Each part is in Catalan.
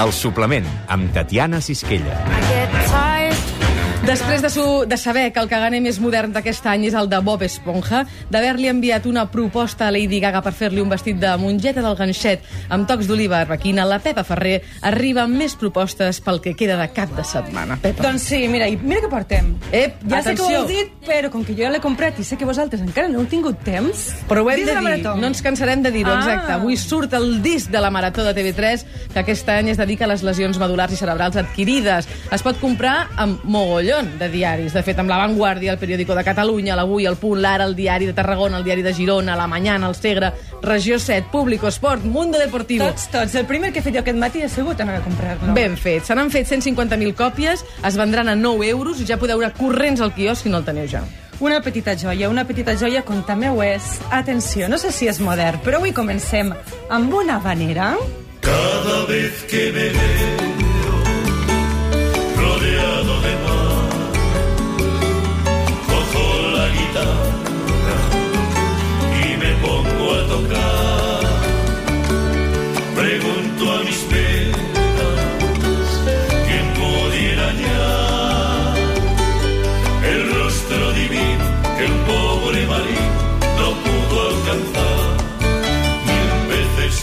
El suplement, amb Tatiana Sisquella. Després de, su, de saber que el caganer més modern d'aquest any és el de Bob Esponja, d'haver-li enviat una proposta a Lady Gaga per fer-li un vestit de mongeta del ganxet amb tocs d'oliva arbequina, la Pepa Ferrer arriba amb més propostes pel que queda de cap de setmana. Pepa. Doncs sí, mira, i mira què portem. Ep, ja sé que ho atenció. heu dit, però com que jo ja l'he comprat i sé que vosaltres encara no heu tingut temps... Però ho hem de la dir, no ens cansarem de dir-ho, Ah. exacte. Avui surt el disc de la Marató de TV3, que aquest any es dedica a les lesions medulars i cerebrals adquirides. Es pot comprar amb mogollon de diaris. De fet, amb La Vanguardia, el Periódico de Catalunya, l'Avui, el Punt, l'Ara, el Diari de Tarragona, el Diari de Girona, la Mañana, el Segre, Regió 7, Público, Esport, Mundo Deportivo. Tots, tots. El primer que he fet jo aquest matí ha sigut anar a comprar-lo. Ben fet. Se n'han fet 150.000 còpies, es vendran a 9 euros i ja podeu anar corrents al quiosc si no el teniu ja. Una petita joia, una petita joia com també ho és. Atenció, no sé si és modern, però avui comencem amb una vanera. Cada vez que me veo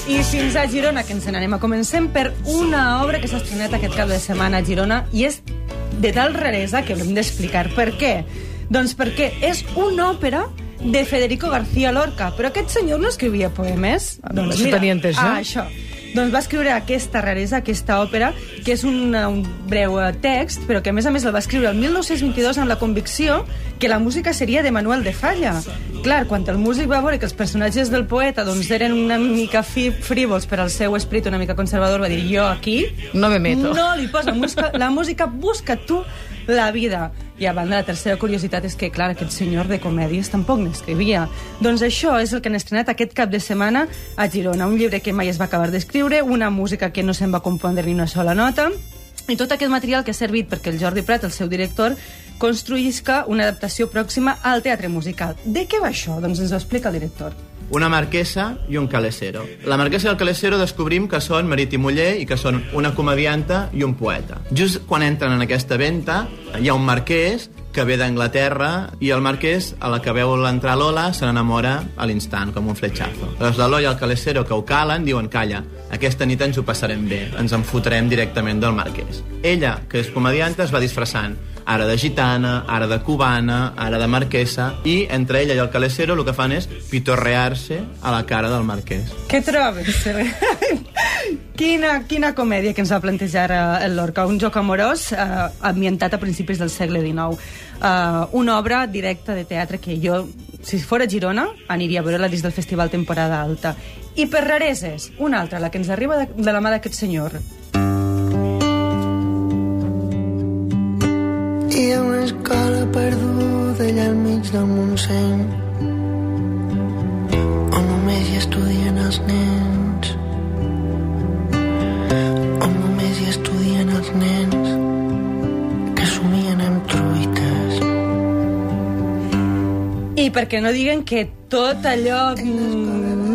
I fins a Girona, que ens n'anem a comencem per una obra que s'ha estrenat aquest cap de setmana a Girona i és de tal raresa que l'hem d'explicar. Per què? Doncs perquè és una òpera de Federico García Lorca, però aquest senyor no escrivia poemes. Doncs això tenia entès, jo. Ah, això. Doncs va escriure aquesta raresa, aquesta òpera, que és un, un breu eh, text, però que a més a més el va escriure el 1922 amb la convicció que la música seria de Manuel de Falla. Clar, quan el músic va veure que els personatges del poeta doncs, eren una mica fi, frívols per al seu esperit una mica conservador, va dir jo aquí No me meto. no li posa música, la música, busca tu la vida. I a banda, la tercera curiositat és que, clar, aquest senyor de comèdies tampoc n'escrivia. Doncs això és el que han estrenat aquest cap de setmana a Girona. Un llibre que mai es va acabar d'escriure, una música que no se'n va compondre ni una sola nota, i tot aquest material que ha servit perquè el Jordi Prat, el seu director, construïsca una adaptació pròxima al teatre musical. De què va això? Doncs ens ho explica el director. Una marquesa i un calesero. La marquesa i el calesero descobrim que són marit i muller i que són una comedianta i un poeta. Just quan entren en aquesta venta, hi ha un marquès que ve d'Anglaterra i el marquès, a la que veu l'entrar Lola, se n'enamora a l'instant, com un fletxazo. Llavors la Lola i el calesero que ho calen diuen calla, aquesta nit ens ho passarem bé, ens en fotrem directament del marquès. Ella, que és comedianta, es va disfressant ara de gitana, ara de cubana, ara de marquesa, i entre ella i el calesero el que fan és pitorrear-se a la cara del marquès. Què trobes? quina, quina comèdia que ens va plantejar eh, el Lorca. Un joc amorós eh, ambientat a principis del segle XIX. Eh, una obra directa de teatre que jo, si fora a Girona, aniria a veure-la dins del Festival Temporada Alta. I per rareses, una altra, la que ens arriba de, de la mà d'aquest senyor. Hi ha una escola perduda allà al mig del Montseny on només hi estudien els nens on només hi estudien els nens que somien amb truites I perquè no diguen que tot allò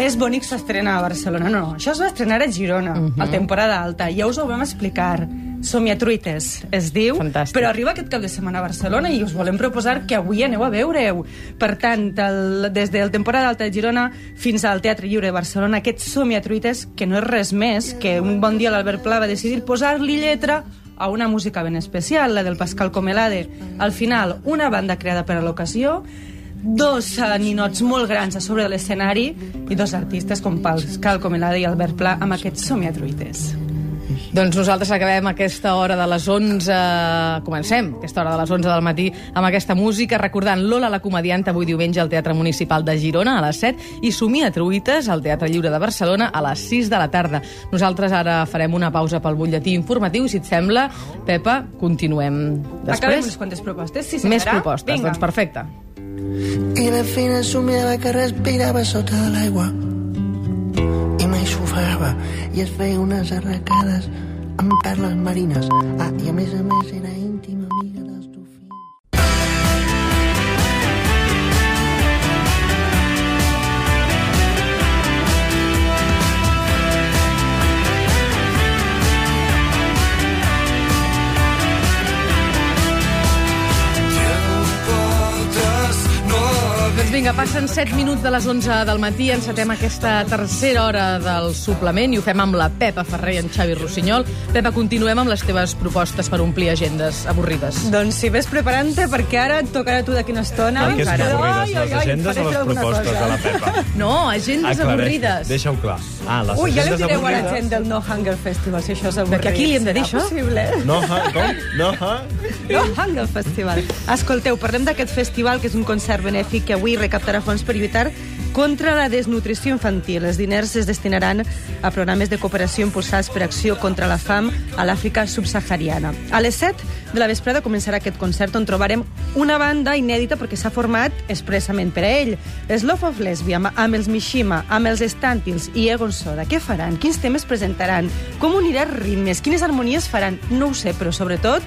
més bonic s'estrena a Barcelona. No, no, això es va estrenar a Girona, uh -huh. a temporada alta. Ja us ho vam explicar. Somiatruites, es diu, Fantàstic. però arriba aquest cap de setmana a Barcelona i us volem proposar que avui aneu a veure-ho. Per tant, el, des del temporada alta de Girona fins al Teatre Lliure de Barcelona, aquest Somiatruites, que no és res més que un bon dia l'Albert Pla va decidir posar-li lletra a una música ben especial, la del Pascal Comelade. Al final, una banda creada per a l'ocasió, dos ninots molt grans a sobre de l'escenari i dos artistes com Pascal Comelade i Albert Pla amb aquests somiatruites. Doncs nosaltres acabem aquesta hora de les 11... Comencem aquesta hora de les 11 del matí amb aquesta música, recordant Lola la comedianta avui diumenge al Teatre Municipal de Girona a les 7 i Somia Truites al Teatre Lliure de Barcelona a les 6 de la tarda. Nosaltres ara farem una pausa pel butlletí informatiu i, si et sembla, Pepa, continuem Acabem després. unes quantes propostes, sí, Més propostes, Vinga. doncs perfecte. i la fina somiava que respirava sota l'aigua i mai s'ofegava i es feia unes arracades amb perles marines. Ah, i a més a més era íntima vinga, passen 7 minuts de les 11 del matí, encetem aquesta tercera hora del suplement i ho fem amb la Pepa Ferrer i en Xavi Rossinyol. Pepa, continuem amb les teves propostes per omplir agendes avorrides. Doncs si ves preparant-te, perquè ara et tocarà a tu d'aquí una estona. Per què són Ai, avorrides ai, les ai, agendes o les propostes cosa. de la Pepa? No, agendes Aclareix, avorrides. Deixa-ho clar. Ah, les Ui, ja li direu a la avorrides. gent del No Hunger Festival, si això és avorrit. que aquí li hem de dir això? possible? No, ha, com? No, ha? No Hunger Festival. Escolteu, parlem d'aquest festival, que és un concert benèfic que avui recaptarà fons per lluitar contra la desnutrició infantil. Els diners es destinaran a programes de cooperació impulsats per Acció contra la Fam a l'Àfrica subsahariana. A les 7 de la vesprada començarà aquest concert on trobarem una banda inèdita perquè s'ha format expressament per a ell. És Love of Lesbia, amb- els Mishima, amb els Stantils i Egon Soda. Què faran? Quins temes presentaran? Com unirà ritmes? Quines harmonies faran? No ho sé, però sobretot,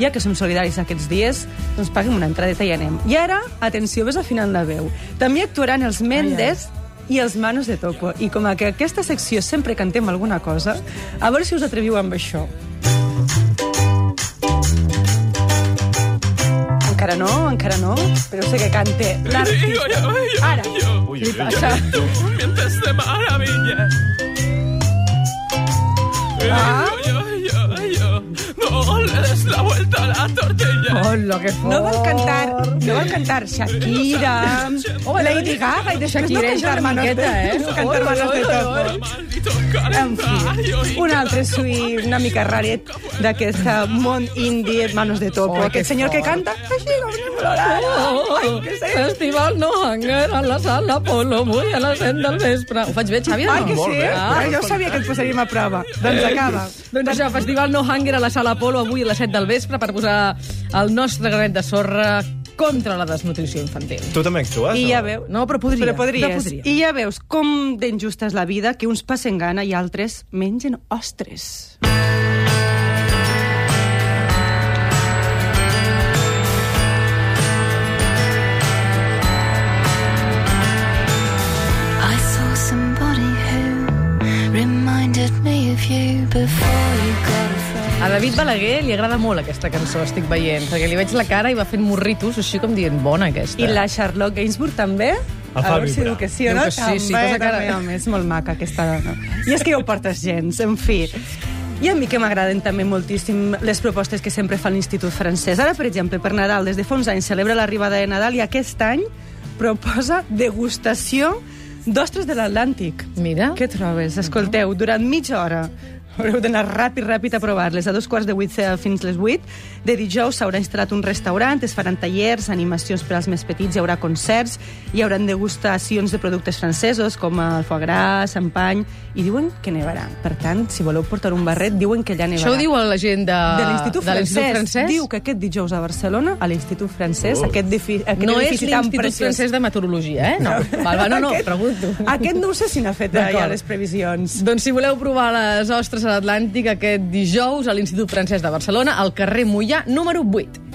ja que som solidaris aquests dies, doncs paguem una entradeta i anem. I ara, atenció, ves afinant la veu. També actuaran els Mendes i els Manos de Topo. I com que aquesta secció sempre cantem alguna cosa, a veure si us atreviu amb això. Encara no, encara no, però sé que cante l'artista. Ara, li passa. Mientes de maravilla. Ah. La vuelta a la tortilla. Hola, que fort. No vol cantar, no vol cantar Shakira, Lady Gaga i després no Shakireja cantar una miqueta, eh? no cantar manos de topo. En fi, un altre suït una mica raret d'aquest eh, món indie, manos de topo. Oh, Aquest que senyor que canta així com florada. Ai, que sé. Festival No Hunger a la sala Apolo, avui a les 7 del vespre. Ho faig bé, Xavi, no? Ai, que sí? bé. Ah, jo sabia que et posaríem a prova. Doncs acaba. Doncs això, Festival No Hunger a la Sala Apolo avui a les 7 del vespre per posar el nostre granet de sorra contra la desnutrició infantil. Tu també actues? I ja veu... No, però podria. Però podries. Però podria. I ja veus com d'injusta és la vida, que uns passen gana i altres mengen ostres. I David Balaguer li agrada molt aquesta cançó, estic veient, perquè li veig la cara i va fent morritos, així com dient, bona aquesta. I la Charlotte Gainsbourg també? El fa a veure si diu que sí o no. que sí, sí, també, cara- també, home, és molt maca aquesta dona. I és que jo ho portes gens, en fi. I a mi que m'agraden també moltíssim les propostes que sempre fa l'Institut francès. Ara, per exemple, per Nadal, des de fa uns anys celebra l'arribada de Nadal i aquest any proposa degustació d'ostres de l'Atlàntic. Mira. Què trobes? Escolteu, durant mitja hora haureu d'anar ràpid, ràpid a provar-les. A dos quarts de vuit fins les vuit. De dijous s'haurà instal·lat un restaurant, es faran tallers, animacions per als més petits, hi haurà concerts, hi haurà degustacions de productes francesos com el foie gras, champany, i diuen que nevarà. Per tant, si voleu portar un barret, diuen que ja nevarà. Això ho diu la gent de, de l'Institut francès. francès? Diu que aquest dijous a Barcelona, a l'Institut francès, Oh. aquest, edifi aquest No és edifici tan l'Institut preciós... francès de Meteorologia, eh? No, val, va, no, no, Aquest- pregunto. Aquest no ho sé si n'ha fet ja les previsions. Doncs si voleu provar les ostres a l'Atlàntic aquest dijous a l'Institut Francès de Barcelona, al carrer Mollà, número 8.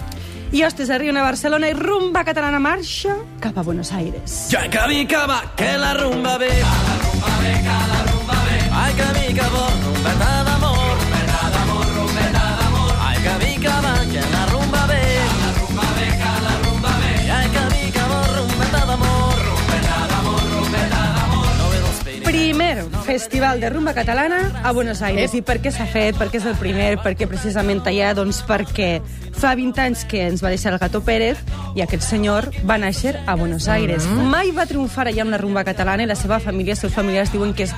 I hostes, arriben a Barcelona i rumba catalana marxa cap a Buenos Aires. Ya que mica va, que la rumba ve. Cada rumba ve, cada rumba ve. Ay, que mica va, rumbeta d'amor. Primer festival de rumba catalana a Buenos Aires. I per què s'ha fet? Per què és el primer? Per què precisament allà? Doncs perquè fa 20 anys que ens va deixar el Gato Pérez i aquest senyor va néixer a Buenos Aires. Mai va triomfar allà amb la rumba catalana i la seva família, els seus familiars diuen que és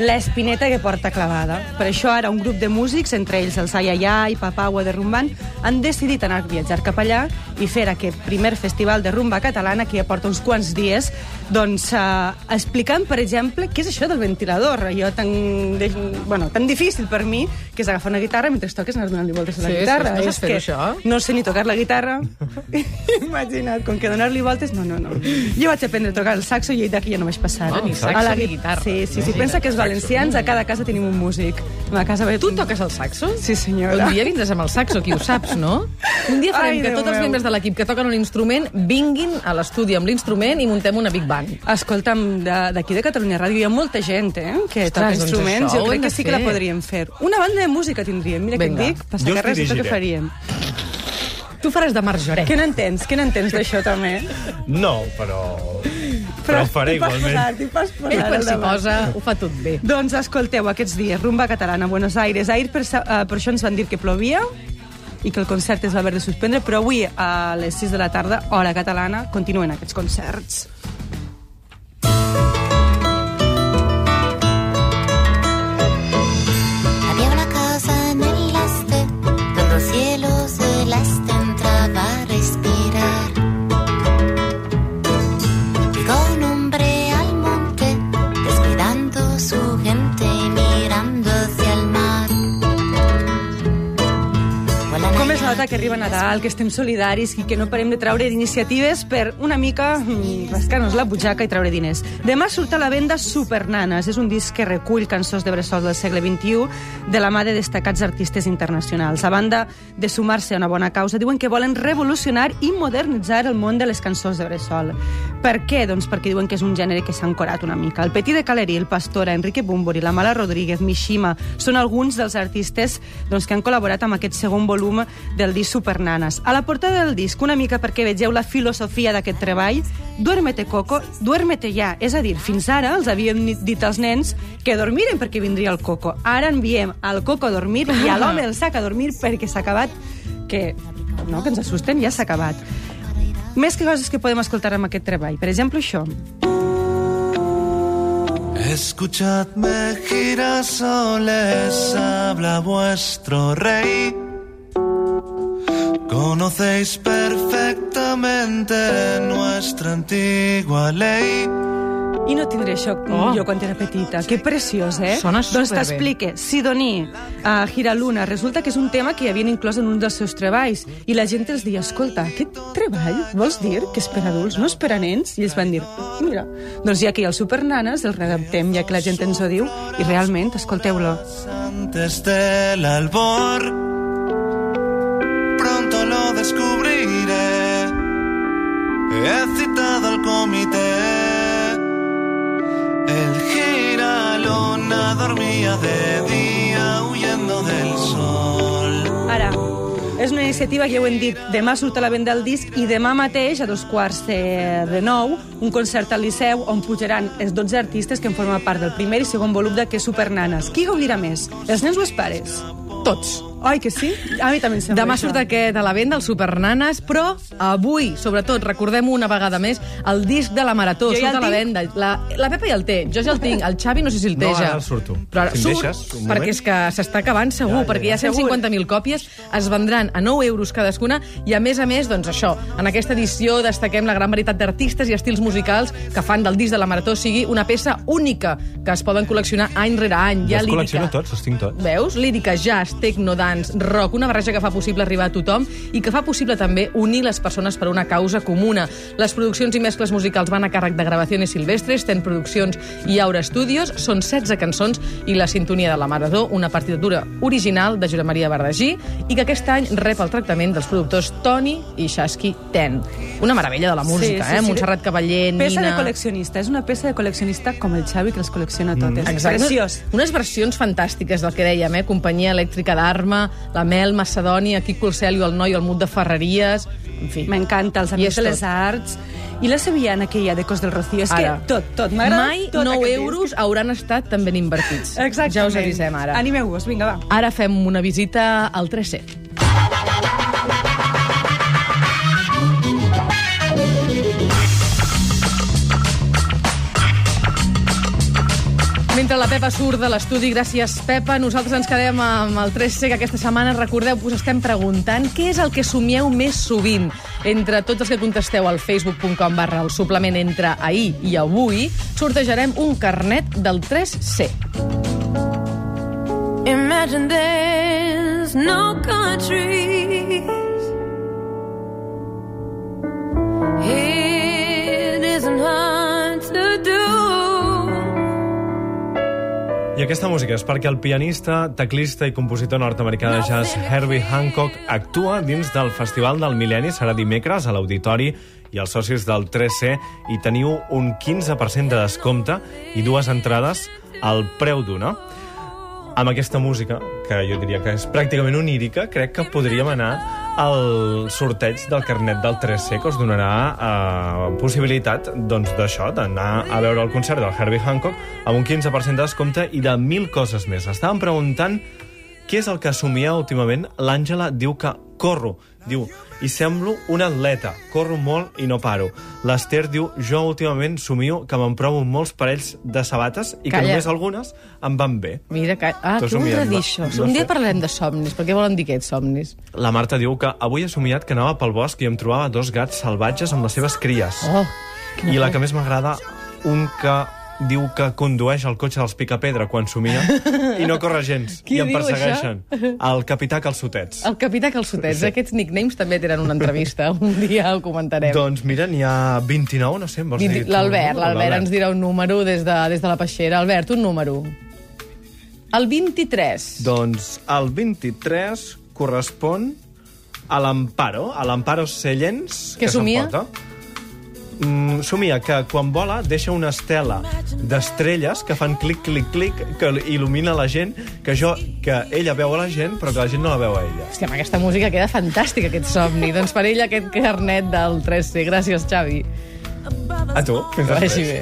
l'espineta que porta clavada. Per això ara un grup de músics, entre ells els Ayayay, Papagua de Rumbant, han decidit anar a viatjar cap allà i fer aquest primer festival de rumba catalana que ja porta uns quants dies, doncs eh, explicant, per exemple, què és això del ventilador. Allò tan, de, bueno, tan difícil per mi, que és agafar una guitarra mentre toques anar donant-li voltes a la Sí, sí, guitarra. no saps fer que això? no sé ni tocar la guitarra. Imagina't, com que donar-li voltes, no, no, no. Jo vaig aprendre a tocar el saxo i d'aquí ja no vaig passar. Ah, ni saxo A la ni gui- guitarra. Sí, sí, sí. Pensa que els valencians a cada casa tenim un músic. A casa Tu toques el saxo? Sí, senyora. Un dia vindràs amb el saxo, qui ho saps, no? Un dia farem Ai, que Déu tots els meu. membres de l'equip que toquen un instrument vinguin a l'estudi amb l'instrument i muntem una big band. Escolta'm, de- d'aquí de, Catalunya Ràdio hi ha molta gent eh, que Ostres, toca doncs instruments. això jo crec que sí que la podríem fer. Una banda de música tindríem. Mira Vinga. què et dic, passa Jo us que faríem. Tu faràs de margerè. Què n'entens? Què n'entens d'això també? No, però... Però ho faré igualment. pots posar Ell quan s'hi posa ho fa tot bé. Doncs escolteu, aquests dies, rumba catalana a Buenos Aires. Ahir per, eh, per això ens van dir que plovia i que el concert es va haver de suspendre, però avui a les 6 de la tarda, hora catalana, continuen aquests concerts. Nadal, que estem solidaris i que no parem de traure iniciatives per una mica mm, rascar-nos la butxaca i treure diners. Demà surt a la venda Supernanes. És un disc que recull cançons de bressol del segle XXI de la mà de destacats artistes internacionals. A banda de sumar-se a una bona causa, diuen que volen revolucionar i modernitzar el món de les cançons de bressol. Per què? Doncs perquè diuen que és un gènere que s'ha encorat una mica. El Petit de Caleri, el Pastora, Enrique Bumburi, la Mala Rodríguez, Mishima, són alguns dels artistes doncs, que han col·laborat amb aquest segon volum del disc Supernanas. A la portada del disc, una mica perquè vegeu la filosofia d'aquest treball, Duérmete, Coco, duérmete ja. És a dir, fins ara els havíem dit als nens que dormiren perquè vindria el Coco. Ara enviem al Coco a dormir i a l'home el sac a dormir perquè s'ha acabat que, no, que ens assusten, ja s'ha acabat. Més que coses que podem escoltar amb aquest treball. Per exemple, això. Escuchadme, girasoles, habla vuestro rey. Conocéis perfectamente nuestra antigua ley. I no tindré això Oh. jo quan era petita. Que preciós, eh? Sona doncs t'explique. Sidoní, a Giraluna, resulta que és un tema que hi havien inclòs en un dels seus treballs. I la gent els dia, escolta, aquest treball vols dir que és per adults, no és per a nens? I ells van dir, mira, doncs ja que hi ha el Supernanes, el redactem, ja que la gent ens ho diu, i realment, escolteu-lo. Antes del albor, comité. El giralona dormía de día huyendo del sol. Ara, és una iniciativa que ja ho hem dit, demà surt a la venda el disc i demà mateix, a dos quarts de, de nou, un concert al Liceu on pujaran els 12 artistes que en formen part del primer i segon volum de Que Supernanes. Qui gaudirà més? Els nens o els pares? Tots. Oi, que sí? A mi també em sembla Demà això. surt aquest a la venda, el Supernanes, però avui, sobretot, recordem una vegada més, el disc de la Marató Jo ja surt el a la tinc. venda. La, la Pepa ja el té, jo ja el tinc, el Xavi no sé si el té No, ja. ara el surto. Però ara Si em surt, deixes, un moment. perquè és que s'està acabant segur, Ja, ja, perquè hi ha ja. 150.000 còpies, es vendran a 9 euros cadascuna, i a més a més, doncs això, en aquesta edició destaquem la gran varietat d'artistes i estils musicals que fan del disc de la Marató sigui una peça única, que es poden col·leccionar any rere any. Hi ha els lírica, col·lecciono tots, els tinc tots. Veus? Lírica, jazz, techno, dance, rock, una barreja que fa possible arribar a tothom i que fa possible també unir les persones per una causa comuna. Les produccions i mescles musicals van a càrrec de Gravaciones Silvestres, Ten Produccions i Aura Studios. Són 16 cançons i la sintonia de la Maradó, una partitura original de Josep Maria Bardagí i que aquest any rep el tractament dels productors Toni i Shasky Ten. Una meravella de la música, eh? Montserrat Cavaller, Peça Nina... de col·leccionista. És una peça de col·leccionista com el Xavi, que les col·lecciona totes. Mm, Exacte. Preciós. Unes versions fantàstiques del que dèiem, eh? Companyia Elèctrica d'Arma, la Mel, Macedònia, Quico el Celio, el Noi, el Mut de Ferreries... En fi. M'encanta, els Amics de les. Arts. I la sevillana que hi ha de Cos del Rocío. És Ara. que tot, tot. M'agrada Mai tot 9 aquest euros hauran estat tan ben invertits. disc. Exactament. Ja us avisem ara. Animeu-vos, vinga, va. Ara fem una visita al 3C. Mentre la Pepa surt de l'estudi, gràcies Pepa, nosaltres ens quedem amb el 3C que aquesta setmana, recordeu, us estem preguntant què és el que somieu més sovint. Entre tots els que contesteu al facebook.com barra el suplement entre ahir i avui, sortejarem un carnet del 3C. Imagine there's no countries. Aquesta música és perquè el pianista, teclista i compositor nord-americà de jazz Herbie Hancock actua dins del Festival del Mil·lenni. Serà dimecres a l'Auditori i els socis del 3C i teniu un 15% de descompte i dues entrades al preu d'una. Amb aquesta música, que jo diria que és pràcticament onírica, crec que podríem anar el sorteig del carnet del 3C que us donarà eh, possibilitat doncs, d'això, d'anar a veure el concert del Herbie Hancock amb un 15% de descompte i de mil coses més. Estàvem preguntant què és el que assumia últimament. L'Àngela diu que corro. Diu, i semblo un atleta. Corro molt i no paro. L'Ester diu, jo últimament somio que me'n provo molts parells de sabates i que Calla. només algunes em van bé. Mira, que... Ah, què voldrà somies, dir això? No Un dia sé. parlarem de somnis, però què volen dir aquests somnis? La Marta diu que avui he somiat que anava pel bosc i em trobava dos gats salvatges amb les seves cries. Oh, I la que més m'agrada, un que diu que condueix el cotxe dels Picapedra quan somia i no corre gens. Qui I em persegueixen. El capità Calçotets. El capità Calçotets, Sí. aquests nicknames també tenen una entrevista. Un dia ho comentarem. Doncs mira, n'hi ha 29, no sé, vols dir... tu un L'Albert, l'Albert ens dirà un número des de, des de la peixera. Albert, un número. El 23. Doncs el 23 correspon a l'Amparo, a l'Amparo Sellens, Què que somia? s'emporta. Mm, somia que quan vola deixa una estela d'estrelles que fan clic, clic, clic, que il·lumina la gent, que jo, que ella veu a la gent, però que la gent no la veu a ella. Hòstia, amb aquesta música queda fantàstic, aquest somni. doncs per ell aquest carnet del 3C. Gràcies, Xavi. A tu, fins Que vagi bé.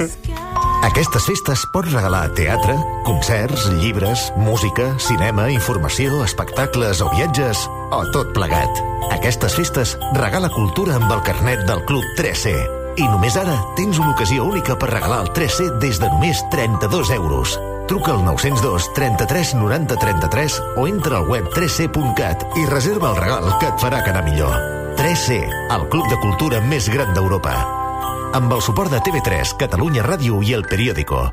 Aquestes festes pots regalar teatre, concerts, llibres, música, cinema, informació, espectacles o viatges, o tot plegat. Aquestes festes regala cultura amb el carnet del Club 3C. I només ara tens una ocasió única per regalar el 3C des de només 32 euros. Truca al 902 33 90 33 o entra al web 3c.cat i reserva el regal que et farà quedar millor. 3C, el club de cultura més gran d'Europa. Amb el suport de TV3, Catalunya Ràdio i El Periódico.